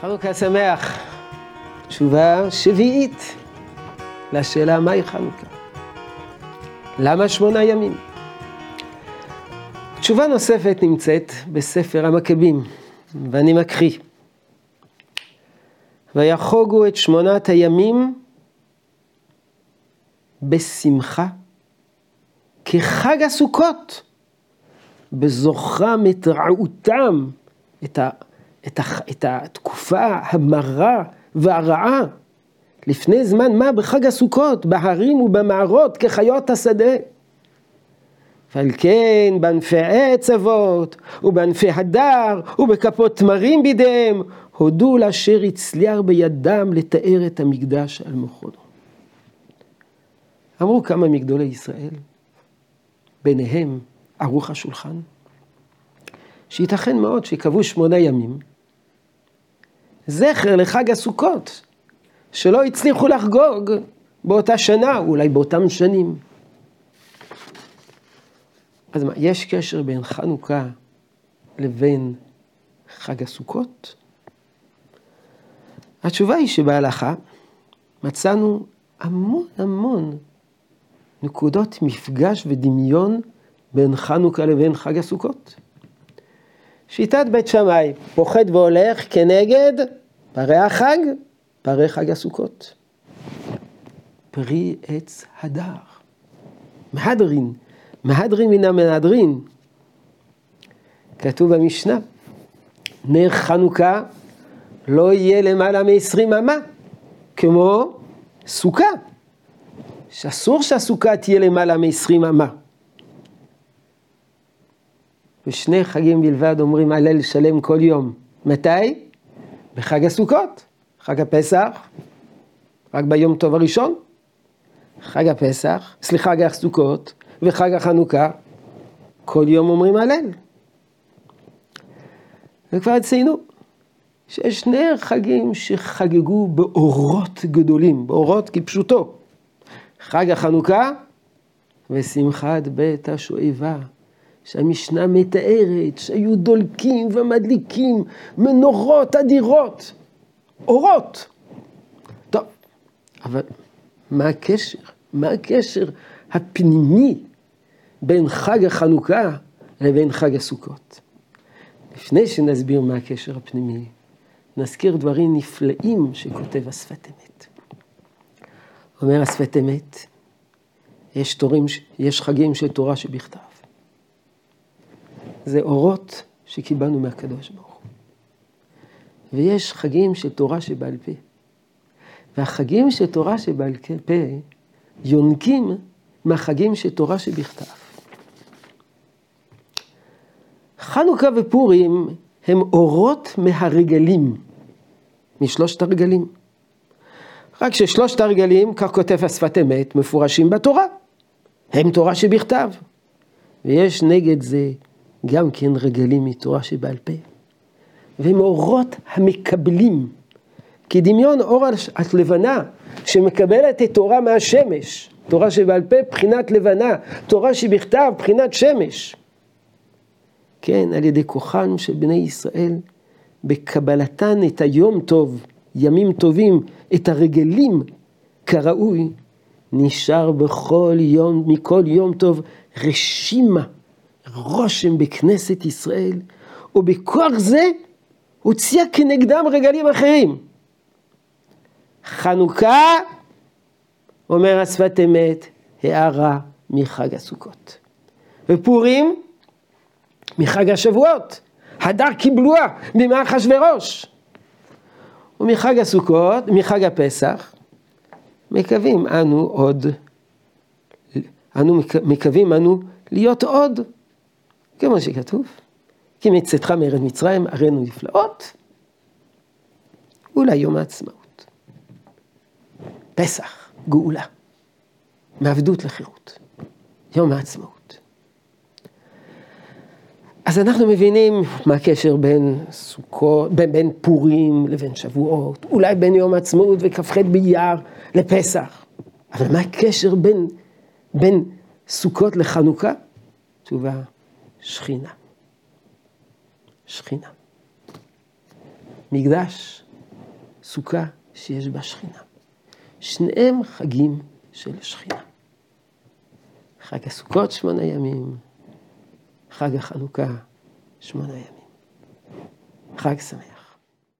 חנוכה שמח. תשובה שביעית לשאלה מהי חנוכה. למה שמונה ימים? תשובה נוספת נמצאת בספר המכבים, ואני מקריא. ויחוגו את שמונת הימים בשמחה כחג הסוכות, בזוכרם את רעותם, את, ה, את, ה, את התקופה המרה והרעה. לפני זמן מה בחג הסוכות, בהרים ובמערות כחיות השדה. ועל כן בענפי עץ אבות, ובענפי הדר, ובכפות תמרים בידיהם, הודו לאשר הצליח בידם לתאר את המקדש על מוכנו. אמרו כמה מגדולי ישראל, ביניהם ערוך השולחן, שייתכן מאוד שקבעו שמונה ימים, זכר לחג הסוכות, שלא הצליחו לחגוג באותה שנה, אולי באותם שנים. אז מה, יש קשר בין חנוכה לבין חג הסוכות? התשובה היא שבהלכה מצאנו המון המון נקודות מפגש ודמיון בין חנוכה לבין חג הסוכות. שיטת בית שמאי, פוחד והולך כנגד פרי החג, פרי חג הסוכות. פרי עץ הדר. מהדרין, מהדרין מן המהדרין. כתוב במשנה, נר חנוכה לא יהיה למעלה מ-20 אמה, כמו סוכה, שאסור שהסוכה תהיה למעלה מ-20 אמה. ושני חגים בלבד אומרים הלל שלם כל יום. מתי? בחג הסוכות, חג הפסח, רק ביום טוב הראשון, חג הפסח, סליחה, חג הסוכות וחג החנוכה, כל יום אומרים הלל. וכבר ציינו שיש שני חגים שחגגו באורות גדולים, באורות כפשוטו. חג החנוכה ושמחת בית השואבה. שהמשנה מתארת שהיו דולקים ומדליקים מנורות אדירות, אורות. טוב, אבל מה הקשר? מה הקשר הפנימי בין חג החנוכה לבין חג הסוכות? לפני שנסביר מה הקשר הפנימי, נזכיר דברים נפלאים שכותב השפת אמת. אומר השפת אמת, יש, תורים, יש חגים של תורה שבכתב. זה אורות שקיבלנו מהקדוש ברוך הוא. ויש חגים של תורה שבעל פה. והחגים של תורה שבעל פה יונקים מהחגים של תורה שבכתב. חנוכה ופורים הם אורות מהרגלים, משלושת הרגלים. רק ששלושת הרגלים, כך כותב השפת אמת, מפורשים בתורה. הם תורה שבכתב. ויש נגד זה גם כן רגלים מתורה שבעל פה. והם אורות המקבלים. כדמיון אור הלבנה שמקבלת את תורה מהשמש, תורה שבעל פה בחינת לבנה, תורה שבכתב בחינת שמש. כן, על ידי כוחם של בני ישראל, בקבלתן את היום טוב, ימים טובים, את הרגלים כראוי, נשאר בכל יום, מכל יום טוב, רשימה רושם בכנסת ישראל, ובכוח זה הוציאה כנגדם רגלים אחרים. חנוכה, אומר השפת אמת, הערה מחג הסוכות. ופורים, מחג השבועות. הדר קיבלוה בימי אחשורוש. ומחג הסוכות, מחג הפסח, מקווים אנו עוד, אנו מקווים אנו להיות עוד כמו שכתוב, כי מצאתך מארץ מצרים הראינו נפלאות, אולי יום העצמאות. פסח, גאולה, מעבדות לחירות, יום העצמאות. אז אנחנו מבינים מה הקשר בין סוכות, בין, בין פורים לבין שבועות, אולי בין יום העצמאות וכ"ח באייר לפסח. אבל מה הקשר בין, בין סוכות לחנוכה? תשובה, שכינה. שכינה. מקדש סוכה שיש בה שכינה. שניהם חגים של שכינה. חג הסוכות שמונה ימים, חג החנוכה שמונה ימים. חג שמח.